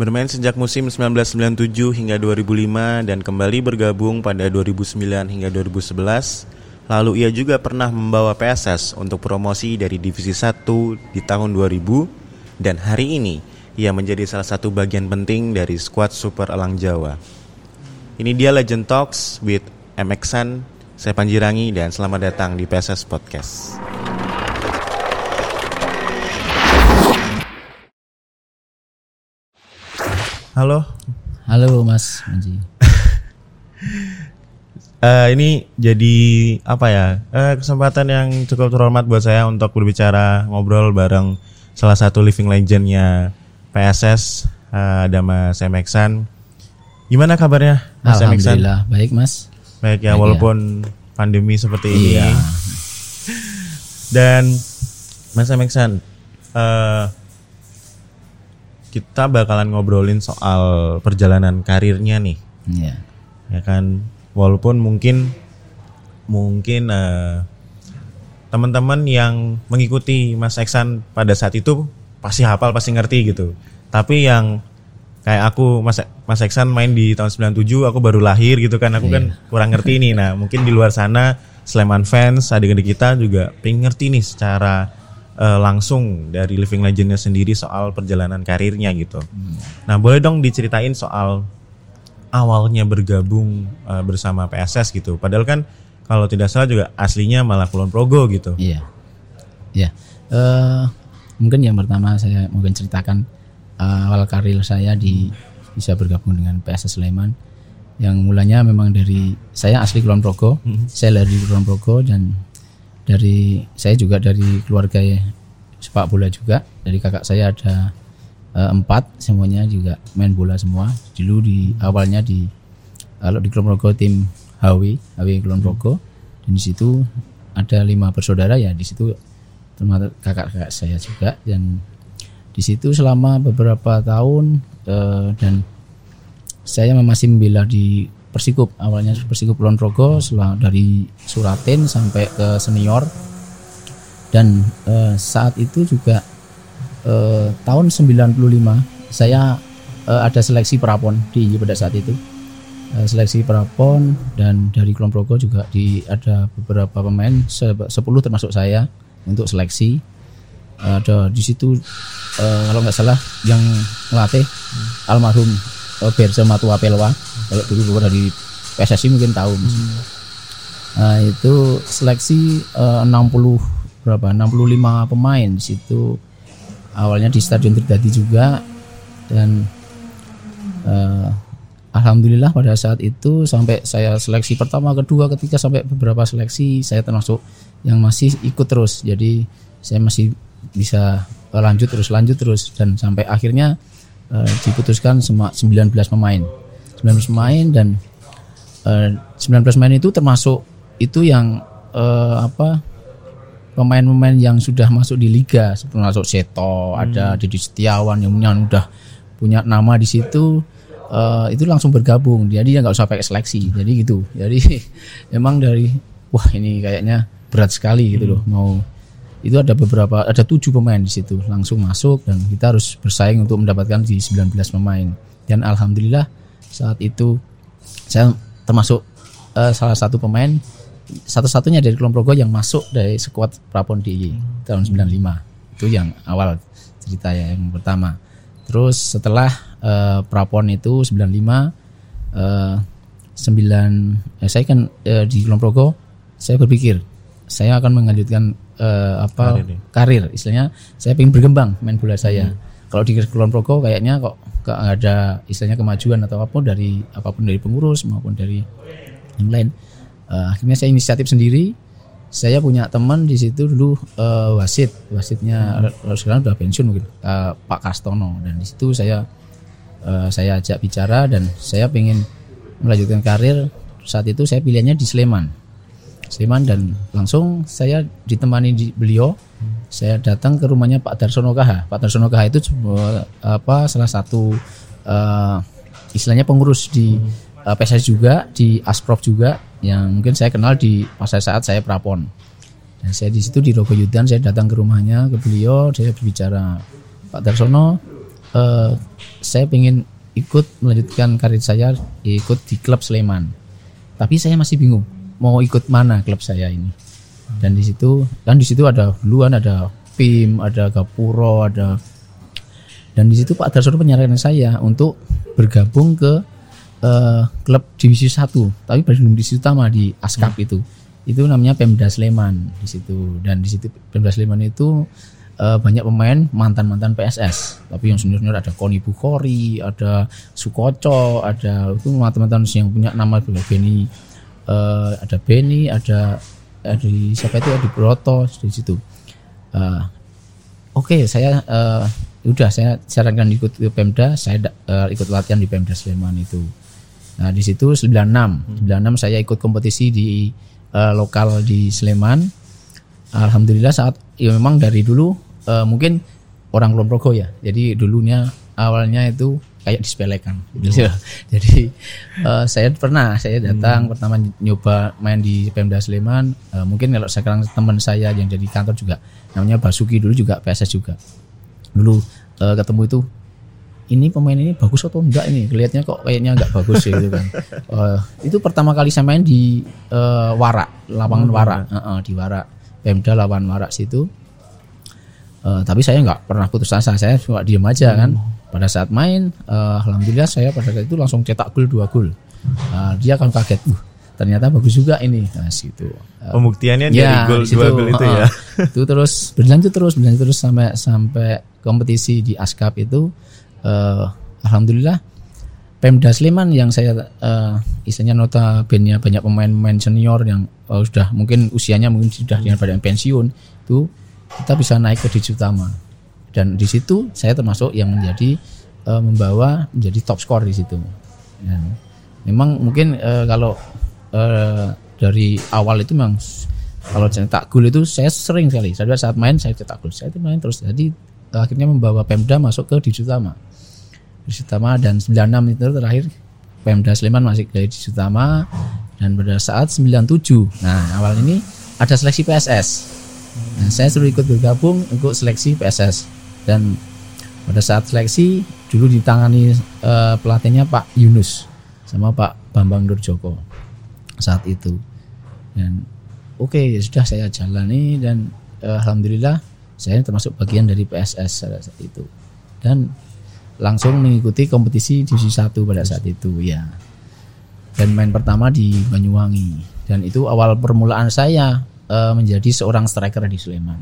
Bermain sejak musim 1997 hingga 2005 dan kembali bergabung pada 2009 hingga 2011. Lalu ia juga pernah membawa PSS untuk promosi dari Divisi 1 di tahun 2000 dan hari ini ia menjadi salah satu bagian penting dari skuad Super Elang Jawa. Ini dia Legend Talks with MXan, saya Panjirangi dan selamat datang di PSS Podcast. Halo. Halo Mas Manji. uh, ini jadi apa ya uh, kesempatan yang cukup terhormat buat saya untuk berbicara ngobrol bareng salah satu living legendnya PSS uh, ada Mas Emeksan. Gimana kabarnya Mas Alhamdulillah Emeksan? baik Mas. Baik ya baik walaupun ya. pandemi seperti ini. Iya. Dan Mas Emeksan, uh, kita bakalan ngobrolin soal perjalanan karirnya nih. Iya. Ya kan, walaupun mungkin mungkin uh, teman-teman yang mengikuti Mas Eksan pada saat itu pasti hafal, pasti ngerti gitu. Tapi yang kayak aku Mas Mas Eksan main di tahun 97, aku baru lahir gitu kan, aku yeah. kan kurang ngerti nih. Nah, mungkin di luar sana Sleman fans, adik-adik kita juga pengen ngerti nih secara uh, langsung dari Living Legendnya sendiri soal perjalanan karirnya gitu. Hmm. Nah boleh dong diceritain soal awalnya bergabung uh, bersama PSS gitu. Padahal kan kalau tidak salah juga aslinya malah Kulon Progo gitu. Iya, iya. Uh, mungkin yang pertama saya mungkin ceritakan uh, awal karir saya di bisa bergabung dengan PSS Sleman yang mulanya memang dari saya asli Kulon Progo, -hmm. saya dari Kulon Progo dan dari saya juga dari keluarga ya, sepak bola juga. Dari kakak saya ada uh, empat semuanya juga main bola semua. Dulu di awalnya di kalau di Kulonprogo tim HW HW Kulonprogo dan di situ ada lima bersaudara ya di situ termasuk kakak-kakak saya juga. Dan di situ selama beberapa tahun uh, dan saya masih membela di Persikup. Awalnya Persikup Kulon Progo dari Suratin sampai ke senior. Dan uh, saat itu juga uh, tahun 95 saya uh, ada seleksi prapon di pada saat itu. Uh, seleksi prapon dan dari Kulon Progo juga di ada beberapa pemain 10 termasuk saya untuk seleksi. Ada di situ uh, kalau nggak salah yang melatih almarhum uh, Berse Matua Pelwa kalau dulu dari PSSI mungkin tahu. Hmm. nah itu seleksi uh, 60 berapa? 65 pemain di situ. Awalnya di Stadion Tridadi juga. Dan uh, alhamdulillah pada saat itu sampai saya seleksi pertama kedua ketiga sampai beberapa seleksi saya termasuk yang masih ikut terus. Jadi saya masih bisa lanjut terus lanjut terus. Dan sampai akhirnya uh, diputuskan semua 19 pemain. 19 pemain dan uh, eh, 19 pemain itu termasuk itu yang uh, apa pemain-pemain yang sudah masuk di liga. Seperti masuk Seto hmm. ada Didi Setiawan yang punya udah punya nama di situ uh, itu langsung bergabung. Jadi ya nggak usah pakai seleksi. Jadi gitu. Jadi emang dari wah ini kayaknya berat sekali gitu loh hmm. mau itu ada beberapa ada tujuh pemain di situ. Langsung masuk dan kita harus bersaing untuk mendapatkan di 19 pemain. Dan alhamdulillah saat itu saya termasuk uh, salah satu pemain satu-satunya dari Kulon Progo yang masuk dari skuad Prapon di tahun 95 itu yang awal cerita ya yang pertama. Terus setelah uh, Prapon itu 95 uh, 9 eh, saya kan uh, di Kulon Progo saya berpikir saya akan melanjutkan uh, apa karir, karir. Istilahnya saya ingin berkembang main bola saya. Hmm. kalau di Kulon Progo kayaknya kok gak ada istilahnya kemajuan atau apa pun dari apa pun dari pengurus maupun dari yang lain. Uh, akhirnya saya inisiatif sendiri. Saya punya teman di situ dulu uh, wasit. Wasitnya hmm. sekarang sudah pensiun mungkin. Uh, Pak Kastono dan di situ saya uh, saya ajak bicara dan saya ingin melanjutkan karir. Saat itu saya pilihannya di Sleman Sleman dan langsung saya ditemani di beliau saya datang ke rumahnya Pak Darsono Kaha Pak Darsono Kaha itu apa salah satu uh, istilahnya pengurus di uh, PSS juga di Asprof juga yang mungkin saya kenal di masa saat saya prapon. Dan saya di situ di Rogoyudan saya datang ke rumahnya ke beliau, saya berbicara Pak Darsono, uh, saya ingin ikut melanjutkan karir saya ikut di klub Sleman. Tapi saya masih bingung mau ikut mana klub saya ini. Dan di situ kan di situ ada duluan ada PIM, ada Gapuro, ada dan di situ Pak Darsono menyarankan saya untuk bergabung ke uh, klub divisi 1 tapi belum divisi utama di Askap hmm. itu itu namanya Pemda Sleman di situ dan di situ Pemda Sleman itu uh, banyak pemain mantan-mantan PSS. Tapi yang senior-senior ada Koni Bukhori, ada Sukoco, ada itu mantan-mantan yang punya nama Beni, uh, ada Beni, ada ada siapa itu ada Broto di situ. Uh, Oke, okay, saya uh, udah saya sarankan ikut ke Pemda, saya uh, ikut latihan di Pemda Sleman itu. Nah, di situ 96. 96 saya ikut kompetisi di uh, lokal di Sleman. Alhamdulillah saat ya memang dari dulu uh, mungkin orang Kulon Progo ya. Jadi dulunya awalnya itu kayak disepelekan gitu. Jadi uh, saya pernah saya datang hmm. pertama nyoba main di Pemda Sleman. Uh, mungkin kalau sekarang teman saya yang jadi kantor juga namanya Basuki dulu juga PSS juga. Dulu uh, ketemu itu ini pemain ini bagus atau enggak ini kelihatannya kok kayaknya enggak bagus ya gitu kan uh, itu pertama kali saya main di uh, Warak lapangan hmm, Warak uh, uh, di Warak Pemda lawan Warak situ Uh, tapi saya nggak pernah putus asa, saya cuma diem aja hmm. kan. Pada saat main, uh, alhamdulillah saya pada saat itu langsung cetak gol dua gol. Uh, dia akan kaget, uh, ternyata bagus juga ini, nah, situ. Uh, Pembuktiannya ya, dari gol dua gol itu uh, ya. Itu terus berlanjut terus berlanjut terus sampai sampai kompetisi di Askap itu, uh, alhamdulillah Pemda Sleman yang saya uh, istilahnya nota bandnya banyak pemain-pemain senior yang uh, sudah mungkin usianya mungkin sudah dengan pada pensiun itu kita bisa naik ke divisi utama. Dan di situ saya termasuk yang menjadi uh, membawa menjadi top score di situ. Dan memang mungkin uh, kalau uh, dari awal itu memang kalau cetak gol itu saya sering sekali. Saya saat main saya cetak gol saya itu main terus. Jadi akhirnya membawa Pemda masuk ke divisi utama. Dan 96 itu terakhir Pemda Sleman masih ke divisi utama. Dan pada saat 97 nah awal ini ada seleksi PSS Nah, saya suruh ikut bergabung untuk seleksi PSS dan pada saat seleksi dulu ditangani uh, pelatihnya Pak Yunus sama Pak Bambang Nurjoko saat itu. Dan oke okay, ya sudah saya jalani dan uh, alhamdulillah saya termasuk bagian dari PSS saat itu. Dan langsung mengikuti kompetisi divisi satu pada saat itu ya. Dan main pertama di Banyuwangi. Dan itu awal permulaan saya uh, menjadi seorang striker di Sleman.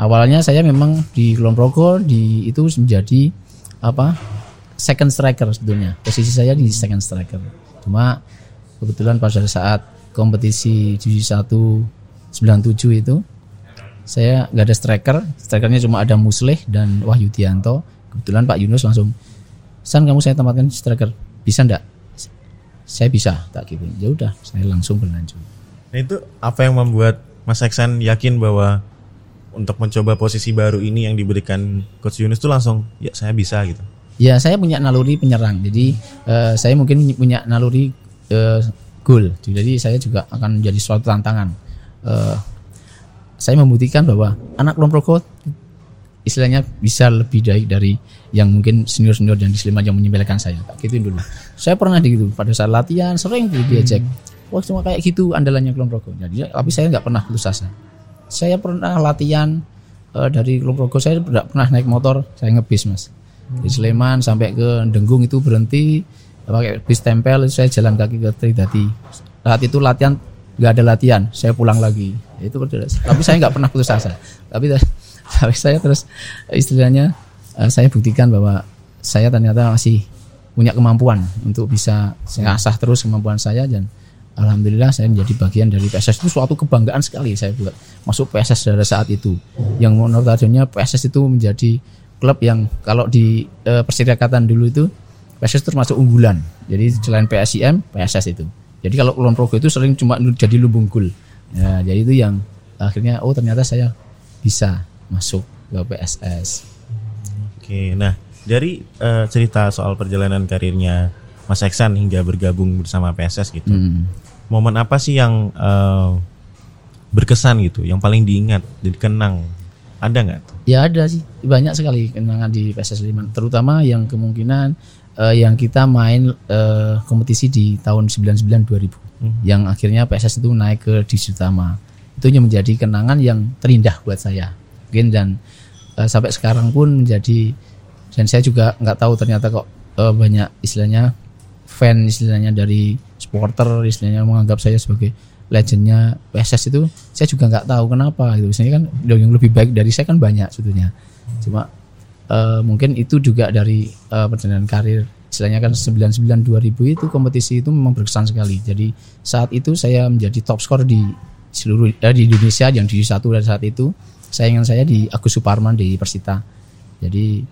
Awalnya saya memang di Kulon Progo di itu menjadi apa second striker sebetulnya. Posisi saya di second striker. Cuma kebetulan pada saat kompetisi divisi 1 97 itu saya nggak ada striker, strikernya cuma ada Musleh dan Wahyu Dianto. Kebetulan Pak Yunus langsung, San kamu saya tempatkan striker, bisa ndak? Saya bisa, tak gitu. Ya udah, saya langsung berlanjut. Nah itu apa yang membuat Mas Eksan yakin bahwa untuk mencoba posisi baru ini yang diberikan Coach Yunus itu langsung ya saya bisa gitu. Ya saya punya naluri penyerang, jadi uh, saya mungkin punya naluri uh, goal, jadi saya juga akan menjadi suatu tantangan. Uh, saya membuktikan bahwa anak Lomproko istilahnya bisa lebih baik dari yang mungkin senior-senior yang di Sleman yang menyembelihkan saya. Gitu dulu. Saya pernah di gitu pada saat latihan sering diajak. Hmm wah cuma kayak gitu andalannya Kulon Progo. Jadi tapi saya nggak pernah putus asa. Saya pernah latihan uh, dari Kulon Progo saya tidak pernah naik motor, saya ngebis mas. Di Sleman sampai ke Denggung itu berhenti pakai bis tempel saya jalan kaki ke Tridati. Saat itu latihan nggak ada latihan, saya pulang lagi. Itu tapi saya nggak pernah putus asa. Tapi tapi saya terus istilahnya uh, saya buktikan bahwa saya ternyata masih punya kemampuan untuk bisa saya asah terus kemampuan saya dan Alhamdulillah saya menjadi bagian dari PSS itu suatu kebanggaan sekali saya buat masuk PSS pada saat itu. Yang menurut adanya PSS itu menjadi klub yang kalau di e, Perserikatan dulu itu PSS termasuk unggulan. Jadi selain PSIM, PSS itu. Jadi kalau Kulon Progo itu sering cuma jadi lubung gul. Ya, jadi itu yang akhirnya oh ternyata saya bisa masuk ke PSS. Oke, nah dari uh, cerita soal perjalanan karirnya Mas Eksan hingga bergabung bersama PSS gitu. Hmm. Momen apa sih yang uh, berkesan gitu, yang paling diingat, dikenang Ada nggak? Ya ada sih, banyak sekali kenangan di PSS Sleman, terutama yang kemungkinan uh, yang kita main uh, kompetisi di tahun 99 2000 hmm. yang akhirnya PSS itu naik ke divisi utama. Itu yang menjadi kenangan yang terindah buat saya. Mungkin dan uh, sampai sekarang pun menjadi dan saya juga nggak tahu ternyata kok uh, banyak istilahnya fan istilahnya dari supporter istilahnya menganggap saya sebagai legendnya PSS itu saya juga nggak tahu kenapa gitu. Biasanya kan yang lebih baik dari saya kan banyak sebetulnya. Cuma uh, mungkin itu juga dari uh, perjalanan karir istilahnya kan 99 2000 itu kompetisi itu memang berkesan sekali. Jadi saat itu saya menjadi top skor di seluruh eh, di Indonesia yang di satu dan saat itu saingan saya di Agus Suparman di Persita. Jadi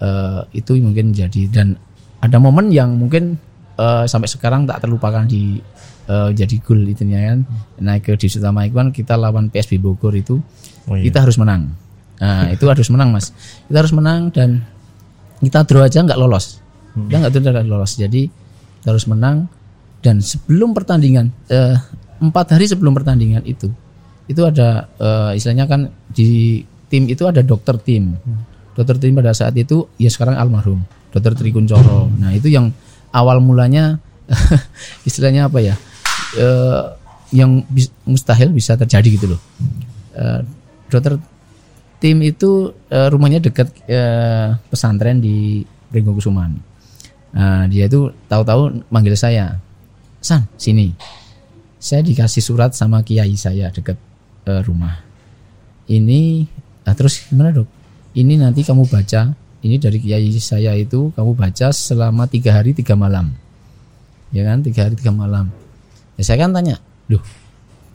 uh, itu mungkin jadi dan ada momen yang mungkin uh, sampai sekarang tak terlupakan di uh, jadi gol itu kan. Naik ke di utama itu kan kita lawan PSB Bogor itu oh, iya. kita harus menang. Nah itu harus menang mas. Kita harus menang dan kita draw aja nggak lolos. Hmm. kita nggak tidak lolos. Jadi kita harus menang. Dan sebelum pertandingan uh, empat hari sebelum pertandingan itu itu ada uh, istilahnya kan di tim itu ada dokter tim. Hmm. dokter tim pada saat itu ya sekarang almarhum dokter Trikuncoro nah itu yang awal mulanya istilahnya apa ya uh, yang bis, mustahil bisa terjadi gitu loh. Uh, dokter tim itu uh, rumahnya dekat uh, pesantren di Ringo Kusuman. Nah, dia itu tahu-tahu manggil saya, San, sini. Saya dikasih surat sama kiai saya dekat uh, rumah. Ini, nah terus gimana dok? Ini nanti kamu baca. Ini dari kiai saya itu kamu baca selama tiga hari tiga malam. Ya kan, tiga hari tiga malam Ya, saya kan tanya, loh,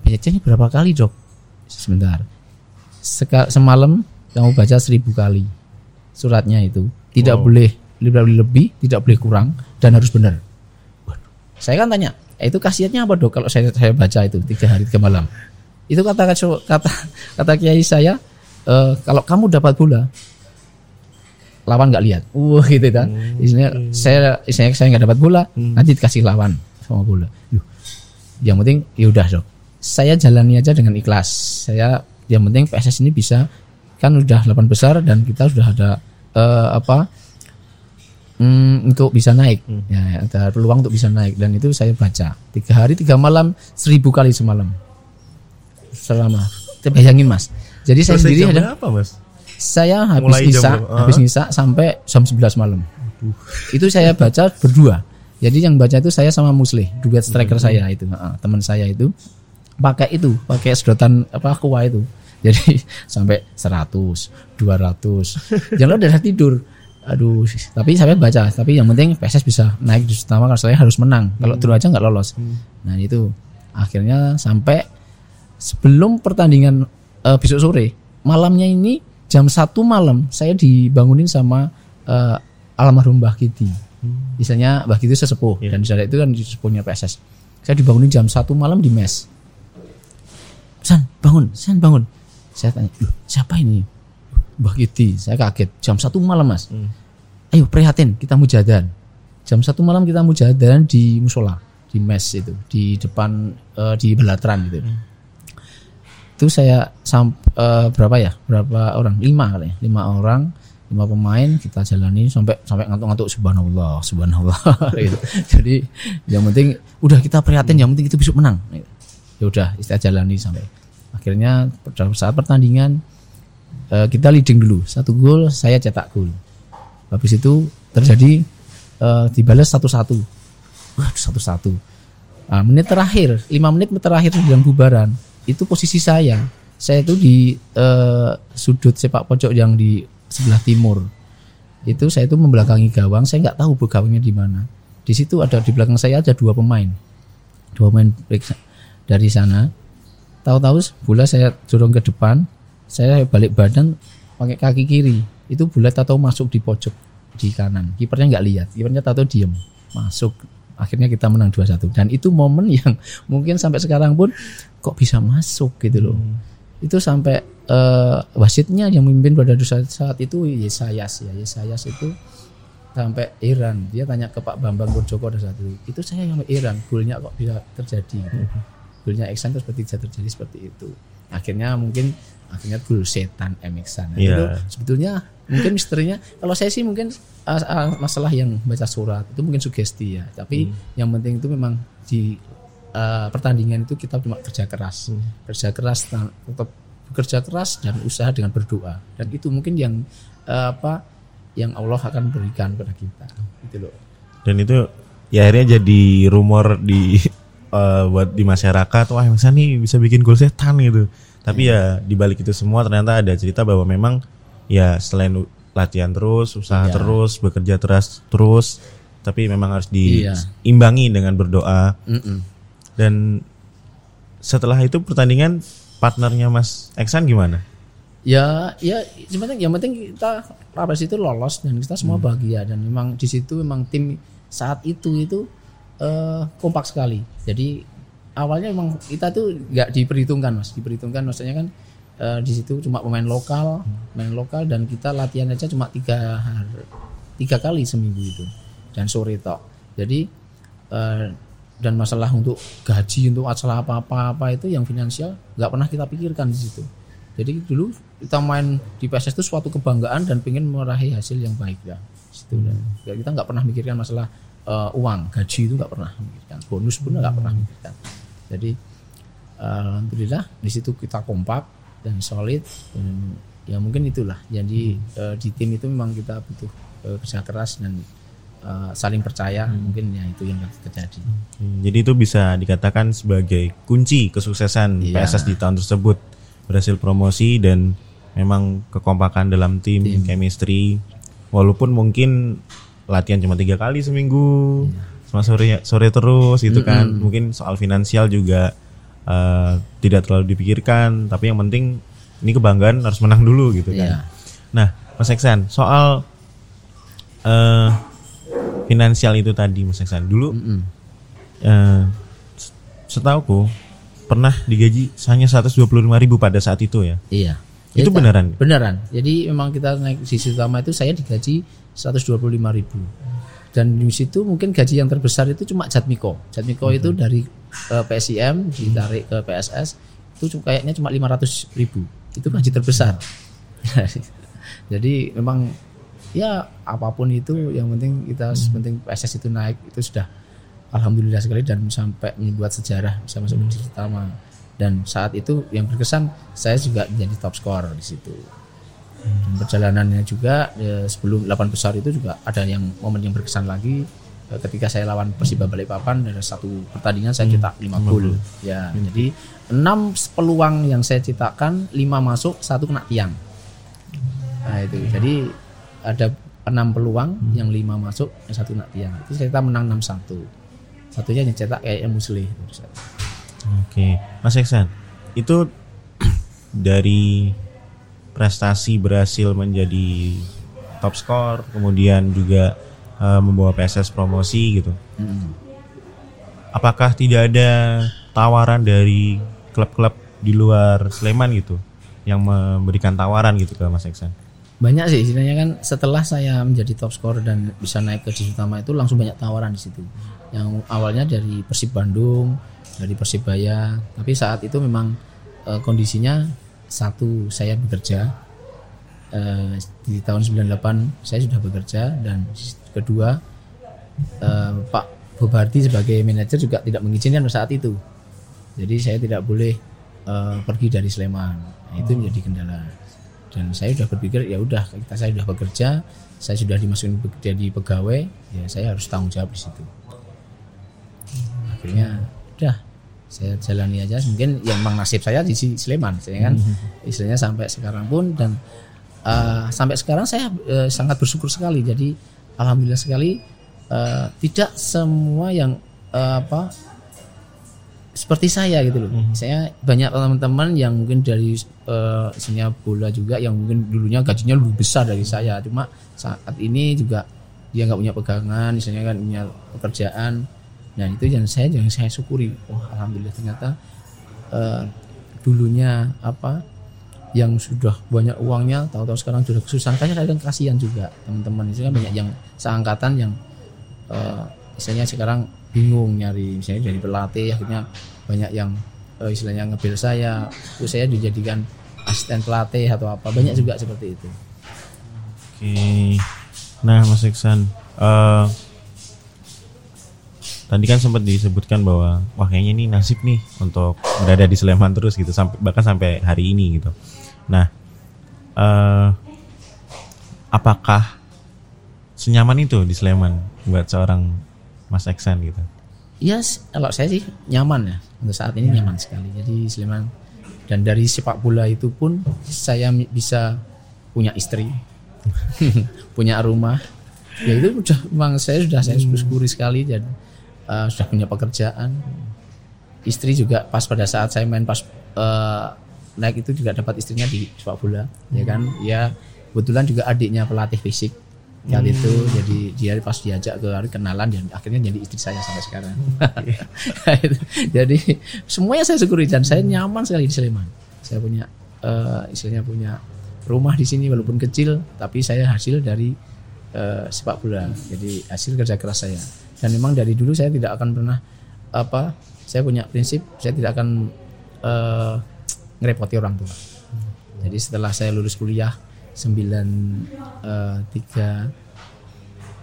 ini berapa kali dok? Sebentar. Seka, semalam kamu baca seribu kali suratnya itu. Tidak wow. boleh lebih, lebih, tidak boleh kurang, dan harus benar. Saya kan tanya, eh, itu khasiatnya apa dok kalau saya saya baca itu tiga hari tiga malam? Itu kata kata kata kiai saya, e, kalau kamu dapat bola, lawan nggak lihat. Wah gitu kan. Hmm. Isinya saya isinya saya nggak dapat bola, hmm. nanti dikasih lawan sama bola. Loh, yang penting ya udah dok saya jalani aja dengan ikhlas saya yang penting PSS ini bisa kan udah 8 besar dan kita sudah ada uh, apa mm, untuk bisa naik hmm. ya ada peluang untuk bisa naik dan itu saya baca tiga hari tiga malam seribu kali semalam selama bayangin mas jadi saya sendiri ada apa mas saya habis ngisa habis ngisa sampai jam 11 malam uh. itu saya baca berdua jadi yang baca itu saya sama Muslih, duet striker hmm. saya itu, uh, teman saya itu pakai itu, pakai sedotan apa aqua itu. Jadi sampai 100, 200. Jangan udah tidur. Aduh, tapi saya baca, tapi yang penting PSS bisa naik di utama karena saya harus menang. Kalau hmm. aja nggak lolos. Hmm. Nah, itu akhirnya sampai sebelum pertandingan uh, besok sore, malamnya ini jam satu malam saya dibangunin sama uh, almarhum Mbah Kiti Hmm. Misalnya Mbah itu sesepuh yeah. dan di itu kan sesepuhnya PSS. Saya dibangunin jam satu malam di mes. San, bangun, San bangun. Saya tanya, Loh, siapa ini? Mbah Kiti. Saya kaget. Jam satu malam mas. Hmm. Ayo prihatin, kita mujadan. Jam satu malam kita mujadan di musola, di mes itu, di depan uh, di Belatran gitu. Hmm. Itu saya sampai uh, berapa ya? Berapa orang? Lima kali, ya. lima orang lima pemain kita jalani sampai sampai ngantuk-ngantuk subhanallah subhanallah gitu. jadi yang penting udah kita prihatin yang penting itu bisa menang ya udah istilah jalani sampai akhirnya saat pertandingan uh, kita leading dulu satu gol saya cetak gol habis itu terjadi uh, dibalas satu-satu satu-satu nah, menit terakhir lima menit terakhir dalam bubaran itu posisi saya. Saya itu di uh, sudut sepak pojok yang di sebelah timur. Itu saya itu membelakangi gawang. Saya nggak tahu gawangnya di mana. Di situ ada di belakang saya ada dua pemain. Dua pemain dari sana. Tahu-tahu bola saya dorong ke depan. Saya balik badan pakai kaki kiri. Itu bola tahu masuk di pojok di kanan. Kipernya nggak lihat. Kipernya tahu diem. Masuk. Akhirnya kita menang 2-1 dan itu momen yang mungkin sampai sekarang pun kok bisa masuk gitu loh. Hmm. itu sampai uh, wasitnya yang memimpin pada saat, saat itu Yesayas ya. Yesayas itu sampai Iran. Dia tanya ke Pak Bambang Purjoko pada saat itu itu saya yang Iran golnya kok bisa terjadi? Golnya Eksan itu seperti bisa terjadi seperti itu. Akhirnya mungkin akhirnya gul setan emiksan Iya. itu sebetulnya mungkin misterinya kalau saya sih mungkin uh, uh, masalah yang baca surat itu mungkin sugesti ya. Tapi yang penting itu memang di uh, pertandingan itu kita cuma kerja keras kerja keras ta- tetap bekerja keras dan usaha dengan berdoa dan itu mungkin yang uh, apa yang Allah akan berikan kepada kita gitu loh Dan itu ya akhirnya jadi rumor di eh, buat di masyarakat wah Emeksan nih bisa bikin gol setan gitu. Tapi ya di balik itu semua ternyata ada cerita bahwa memang ya selain latihan terus, usaha Iya. terus, bekerja keras terus, tapi memang harus Iya. diimbangi dengan berdoa. Mm-mm. Dan setelah itu pertandingan partnernya Mas Eksan gimana? ya ya sebenarnya yang penting kita Labas itu lolos dan kita semua bahagia. Dan memang di situ memang tim saat itu itu eh, kompak sekali. Jadi awalnya memang kita tuh nggak diperhitungkan mas. Diperhitungkan maksudnya kan eh, di situ cuma pemain lokal pemain lokal dan kita latihan aja cuma tiga hari tiga kali seminggu itu. Dan sore tok. Jadi eh, dan masalah untuk gaji untuk acara apa apa itu yang finansial nggak pernah kita pikirkan di situ jadi dulu kita main di PSS itu suatu kebanggaan dan pengen meraih hasil yang baik ya. Situ dan ya kita nggak pernah mikirkan masalah eh, uang, gaji itu nggak pernah mikirkan, bonus pun nggak pernah mikirkan. Jadi eh, alhamdulillah di situ kita kompak dan solid dan ya mungkin itulah. Jadi eh, di tim itu memang kita butuh eh, kerja keras dan eh, saling percaya mungkin ya itu yang terjadi. Hmm, Jadi itu bisa dikatakan sebagai kunci kesuksesan Iya. PSS di tahun tersebut. Berhasil promosi dan memang kekompakan dalam tim, chemistry. Walaupun mungkin latihan cuma tiga kali seminggu cuma sore sore terus gitu kan. Mungkin soal finansial juga eh, tidak terlalu dipikirkan. Tapi yang penting ini kebanggaan harus menang dulu gitu kan. Iya. nah Mas Eksan soal eh finansial itu tadi Mas Eksan dulu Mm-mm. eh, setauku pernah digaji hanya 125.000 pada saat itu ya. Iya. Itu Ya, beneran? Beneran. Jadi memang kita naik di situ utama itu saya digaji 125.000 ribu. Dan di situ mungkin gaji yang terbesar itu cuma Jatmiko. Jatmiko itu dari eh, PSIM ditarik ke PSS itu kayaknya cuma 500 ribu. Itu gaji terbesar. Jadi memang ya apa pun itu yang penting kita penting PSS itu naik itu sudah alhamdulillah sekali dan sampai membuat sejarah bisa masuk di utama dan saat itu yang berkesan saya juga menjadi top scorer di situ. Dan perjalanannya juga eh, sebelum 8 besar itu juga ada yang momen yang berkesan lagi. Eh, ketika saya lawan Persiba Balikpapan dari satu pertandingan saya cetak 5 gol. ya jadi 6 peluang yang saya cetakkan 5 masuk satu kena tiang. Nah itu. Jadi ada enam peluang yang lima masuk yang satu kena tiang itu kita menang 6-1 satunya yang cetak kayaknya Musli Oke, Mas Eksan, itu dari prestasi berhasil menjadi top skor, kemudian juga eh, membawa PSS promosi gitu. Mm. Apakah tidak ada tawaran dari klub-klub di luar Sleman gitu yang memberikan tawaran gitu ke Mas Eksan? Banyak sih istilahnya kan setelah saya menjadi top scorer dan bisa naik ke divisi utama itu langsung banyak tawaran di situ. Yang awalnya dari Persib Bandung dari Persibaya tapi saat itu memang eh, kondisinya satu saya bekerja eh, di tahun 98 saya sudah bekerja dan kedua eh, Pak Bobardi sebagai manajer juga tidak mengizinkan saat itu. Jadi saya tidak boleh eh, pergi dari Sleman. Nah, itu menjadi kendala dan saya sudah berpikir ya udah kita saya sudah bekerja saya sudah dimasukin jadi pegawai ya saya harus tanggung jawab di situ. Akhirnya udah saya jalani aja. Mungkin yang memang nasib saya di Sleman saya kan? Istilahnya sampai sekarang pun dan eh, sampai sekarang saya eh, sangat bersyukur sekali. Jadi alhamdulillah sekali eh, tidak semua yang eh, apa seperti saya gitu loh. Saya banyak teman-teman yang mungkin dari misalnya bola juga yang mungkin dulunya gajinya lebih besar dari saya. Cuma saat ini juga dia nggak punya pegangan, misalnya kan punya pekerjaan. Nah itu yang saya yang saya syukuri. Wah alhamdulillah ternyata eh, dulunya apa yang sudah banyak uangnya, tahu-tahu sekarang sudah kesusahan. Kayak kadang kasihan juga teman-teman itu kan banyak yang seangkatan yang eh, misalnya sekarang bingung nyari misalnya dari pelatih akhirnya banyak yang eh, istilahnya ngebel saya terus saya dijadikan asisten pelatih atau apa. Banyak juga seperti itu. Oke. Nah Mas Iksan uh, tadi kan sempat disebutkan bahwa wah kayaknya ini nasib nih untuk berada di Sleman terus gitu sampai bahkan sampai hari ini gitu. Nah, uh, apakah senyaman itu di Sleman buat seorang Mas Eksan gitu? Iya, yes, kalau saya sih nyaman ya untuk saat ini nyaman sekali. Jadi Sleman dan dari sepak bola itu pun saya bisa punya istri, punya rumah. Ya itu sudah memang saya sudah saya syukuri sekali jadi uh, sudah punya pekerjaan istri juga pas pada saat saya main pas uh, naik itu juga dapat istrinya di sepak bola hmm. ya kan ya kebetulan juga adiknya pelatih fisik saat hmm. itu jadi dia pas diajak ke kenalan dan akhirnya jadi istri saya sampai sekarang. Jadi semuanya saya syukuri dan saya nyaman sekali di Sleman. Saya punya uh, istilahnya punya rumah di sini walaupun kecil tapi saya hasil dari uh, sepak bola. Jadi hasil kerja keras saya. Dan memang dari dulu saya tidak akan pernah apa saya punya prinsip saya tidak akan uh, ngerepoti orang tua. Jadi setelah saya lulus kuliah 9 uh, 3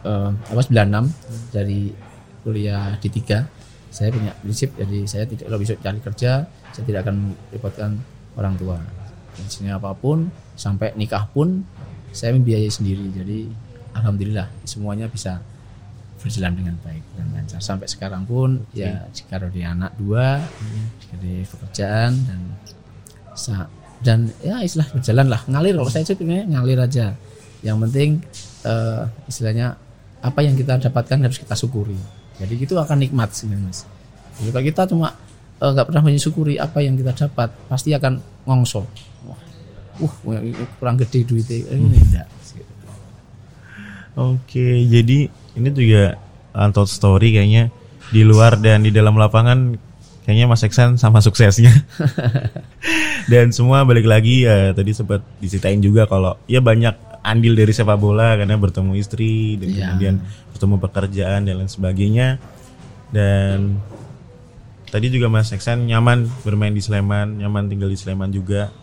uh, apa 96 dari kuliah di tiga saya punya prinsip jadi saya tidak kalau bisa cari kerja saya tidak akan merepotkan orang tua sini apa pun sampai nikah pun saya membiayai sendiri jadi alhamdulillah semuanya bisa berjalan dengan baik dan lancar sampai sekarang pun okay. ya jika di anak dua hmm. di pekerjaan dan dan ya istilah berjalan lah. Ngalir kalau saya sih ngalir aja. Yang penting uh, istilahnya apa yang kita dapatkan harus kita syukuri. Jadi itu akan nikmat sih mas. Jadi kalau kita cuma eh, nggak uh, pernah mensyukuri apa yang kita dapat pasti akan ngongso wah uh kurang gede duitnya. Ini enggak Oke, jadi ini juga untold story kayaknya. Di luar dan di dalam lapangan kayaknya Mas Eksan sama suksesnya. dan semua balik lagi ya tadi sempat diceritain juga kalau ya banyak andil dari sepak bola karena bertemu istri dan yeah. kemudian bertemu pekerjaan dan lain sebagainya. Dan tadi juga Mas Eksan nyaman bermain di Sleman, nyaman tinggal di Sleman juga.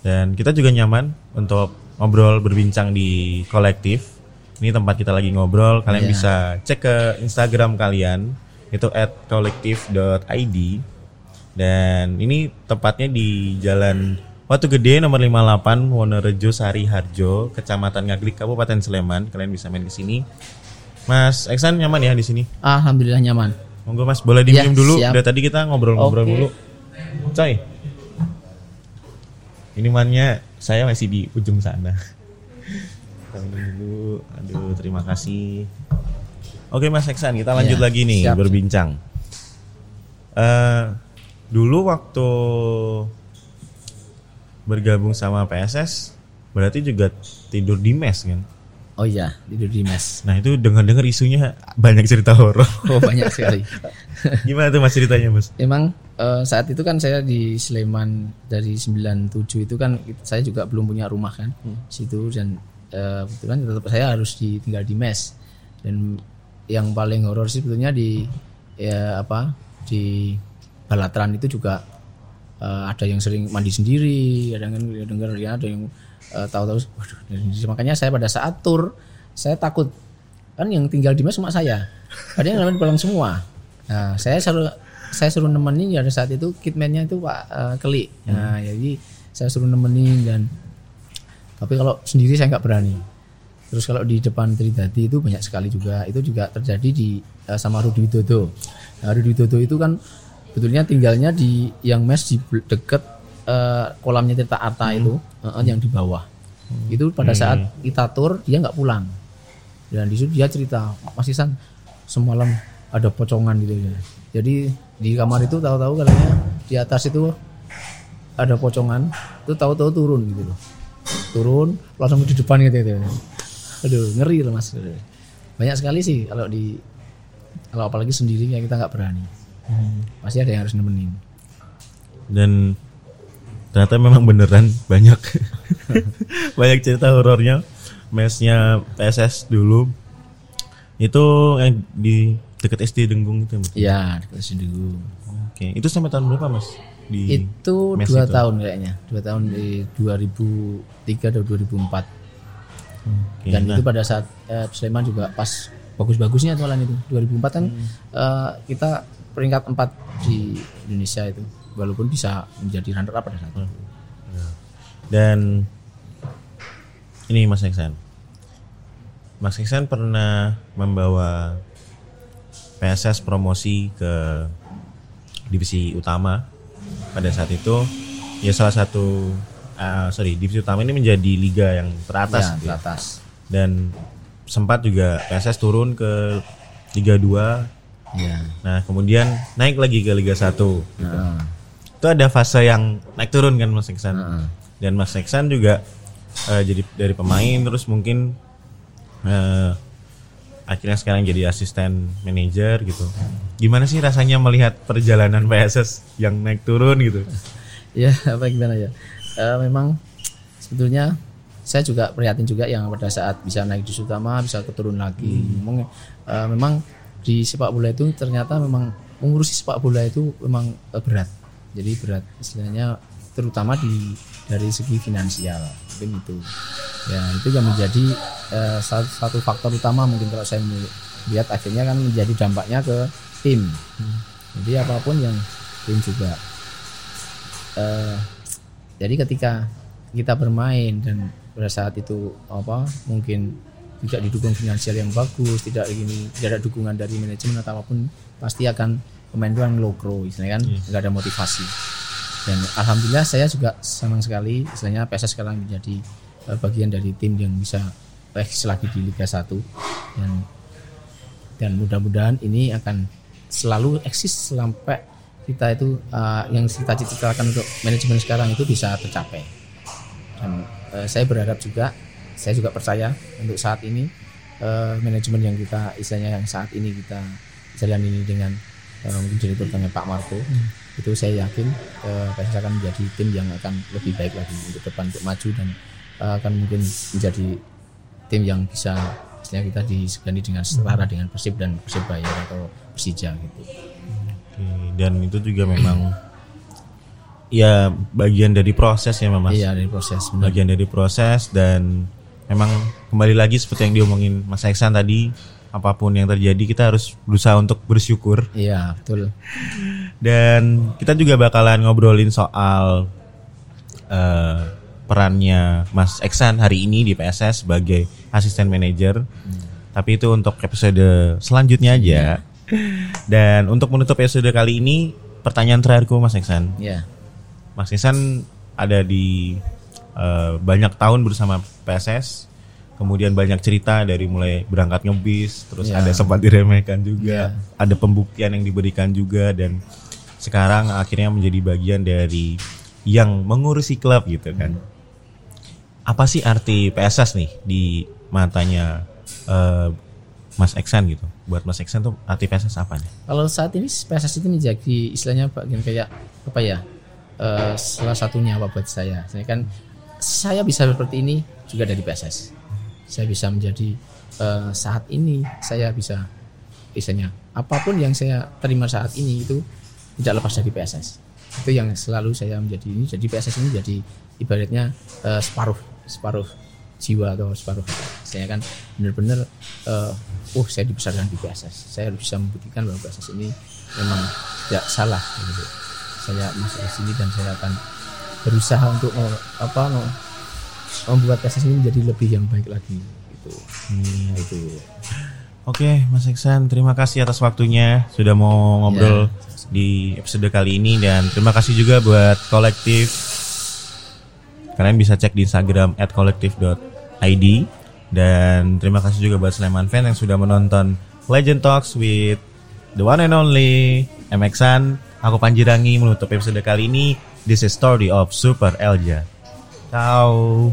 Dan kita juga nyaman untuk ngobrol berbincang di kolektif ini tempat kita lagi ngobrol. Kalian yeah. bisa cek ke Instagram kalian itu @kolektif.id dan ini tempatnya di Jalan Watu Gede nomor 58 Wonorejo Sari Harjo, Kecamatan Ngaglik, Kabupaten Sleman. Kalian bisa main ke sini. Mas Eksan nyaman ya di sini? Alhamdulillah nyaman. Monggo Mas, boleh diminum ya, dulu. Siap. Dari tadi kita ngobrol-ngobrol okay. dulu. Coy. Ini mannya saya masih di ujung sana dulu. Aduh, terima kasih. Oke Mas Eksan, kita lanjut ya, lagi nih siap. berbincang. Uh, dulu waktu bergabung sama PSS, berarti juga tidur di mes kan? Oh iya, tidur di mes. Nah itu dengar-dengar isunya banyak cerita horor. Oh banyak sekali. Gimana tuh mas ceritanya mas? Emang uh, saat itu kan saya di Sleman dari 97 itu kan saya juga belum punya rumah kan, hmm. situ dan uh, kebetulan tetap saya harus ditinggal di mes dan yang paling horor sih sebetulnya di ya apa di Balatran itu juga uh, ada yang sering mandi sendiri ada yang dengar ya ada yang uh, tahu-tahu waduh makanya saya pada saat tur saya takut. Kan yang tinggal di mes cuma saya. Ada yang lain pulang semua. Nah saya suruh saya suruh nemenin ya pada saat itu kitmannya itu Pak uh, Keli nah hmm. jadi saya suruh nemenin dan tapi kalau sendiri saya nggak berani terus kalau di depan Tridadi itu banyak sekali juga itu juga terjadi di uh, sama Rudi Widodo nah, Rudi Widodo itu kan betulnya tinggalnya di yang mes di dekat uh, kolamnya Tirta Arta hmm. itu uh, yang di bawah hmm. itu pada hmm. saat kita tur dia nggak pulang dan di situ dia cerita Mas Isan semalam ada pocongan gitu ya jadi di kamar itu tahu-tahu katanya di atas itu ada pocongan itu tahu-tahu turun gitu loh turun langsung di depan gitu, gitu. Aduh ngeri loh mas banyak sekali sih kalau di kalau apalagi sendiri ya kita nggak berani hmm. pasti ada yang harus nemenin dan ternyata memang beneran banyak banyak cerita horornya mesnya PSS dulu Itu yang di dekat SD Denggung itu. Iya, dekat SD Denggung. Oke, itu sampai tahun berapa mas? Di itu dua itu? tahun kayaknya, dua tahun di 2003 atau 2004. Oke, Dan nah. itu pada saat eh, Sleman juga pas bagus-bagusnya tuh itu 2004 kan hmm. uh, kita peringkat 4 di Indonesia itu walaupun bisa menjadi runner up pada saat itu. Hmm. Dan ini Mas Iksan. Mas Iksan pernah membawa PSS promosi ke divisi utama pada saat itu ya salah satu uh, sorry divisi utama ini menjadi liga yang teratas ya, gitu ya. teratas dan sempat juga PSS turun ke Liga 2. Ya. Nah, kemudian naik lagi ke Liga 1 gitu. Itu ada fase yang naik turun kan Mas Iksan. Uh. Dan Mas Iksan juga uh, jadi dari pemain terus mungkin uh, akhirnya sekarang jadi asisten manajer gitu. Gimana sih rasanya melihat perjalanan PSS yang naik turun gitu? ya, apa gimana ya? Uh, memang sebetulnya saya juga prihatin juga yang pada saat bisa naik di utama bisa keturun lagi. Hmm. memang, uh, memang di sepak bola itu ternyata memang mengurusi sepak bola itu memang uh, berat. Jadi berat istilahnya terutama di dari segi finansial mungkin itu. Ya itu yang menjadi uh, satu, satu faktor utama mungkin kalau saya melihat. Akhirnya kan menjadi dampaknya ke tim. Hmm. jadi apa pun yang tim juga uh, jadi ketika kita bermain dan pada saat itu apa mungkin tidak didukung finansial yang bagus tidak ini tidak ada dukungan dari manajemen atau apa pun pasti akan pemain itu low grow istilahnya kan yeah. nggak ada motivasi dan alhamdulillah saya juga senang sekali istilahnya PSS sekarang menjadi uh, bagian dari tim yang bisa eksis lagi di Liga 1 dan dan mudah-mudahan ini akan selalu eksis sampai kita itu uh, yang kita cita-citakan untuk manajemen sekarang itu bisa tercapai dan uh, saya berharap juga saya juga percaya untuk saat ini uh, manajemen yang kita istilahnya yang saat ini kita jalan ini dengan uh, mungkin dengan Pak Marco hmm. itu saya yakin uh, PSS akan menjadi tim yang akan lebih baik lagi untuk depan untuk maju dan uh, akan mungkin menjadi tim yang bisa istilahnya kita disegani dengan setara hmm. dengan Persib dan Persibaya atau Persija gitu. Dan itu juga memang ya bagian dari proses ya Mas. Iya dari proses. Benar. Bagian dari proses dan memang kembali lagi seperti yang diomongin Mas Eksan tadi apa pun yang terjadi kita harus berusaha untuk bersyukur. Iya betul. Dan kita juga bakalan ngobrolin soal uh, perannya Mas Eksan hari ini di PSS sebagai asisten manajer. Hmm. Tapi itu untuk episode selanjutnya aja. Ya. Dan untuk menutup episode kali ini pertanyaan terakhirku Mas Eksan. Iya Mas Isan ada di uh, banyak tahun bersama PSS, kemudian banyak cerita dari mulai berangkat ngebis, terus yeah. ada sempat diremehkan juga, yeah. ada pembuktian yang diberikan juga dan sekarang akhirnya menjadi bagian dari yang mengurusi klub gitu kan. Hmm. Apa sih arti PSS nih di matanya uh, Mas Eksan gitu? Buat Mas Eksan tuh arti PSS apa nih? Kalau saat ini PSS itu menjadi istilahnya bagian kayak apa ya? uh, salah satunya apa buat saya. Saya kan saya bisa seperti ini juga dari PSS. Saya bisa menjadi uh, saat ini saya bisa misalnya apa pun yang saya terima saat ini itu tidak lepas dari PSS. Itu yang selalu saya menjadi ini. Jadi PSS ini jadi ibaratnya uh, separuh separuh jiwa atau separuh saya kan benar-benar uh, oh saya dibesarkan di PSS saya bisa membuktikan bahwa PSS ini memang tidak salah gitu saya masuk ke sini dan saya akan berusaha untuk apa membuat PSS ini menjadi lebih yang baik lagi gitu. Hmm. Nah, itu. Oke, Mas Iksan, terima kasih atas waktunya sudah mau ngobrol ya. di episode kali ini dan terima kasih juga buat kolektif. Kalian bisa cek di Instagram @kolektif.id dan terima kasih juga buat Sleman Fan yang sudah menonton Legend Talks with the one and only MXan Aku Panjirangi menutup episode kali ini. This is story of Super Elja. Ciao.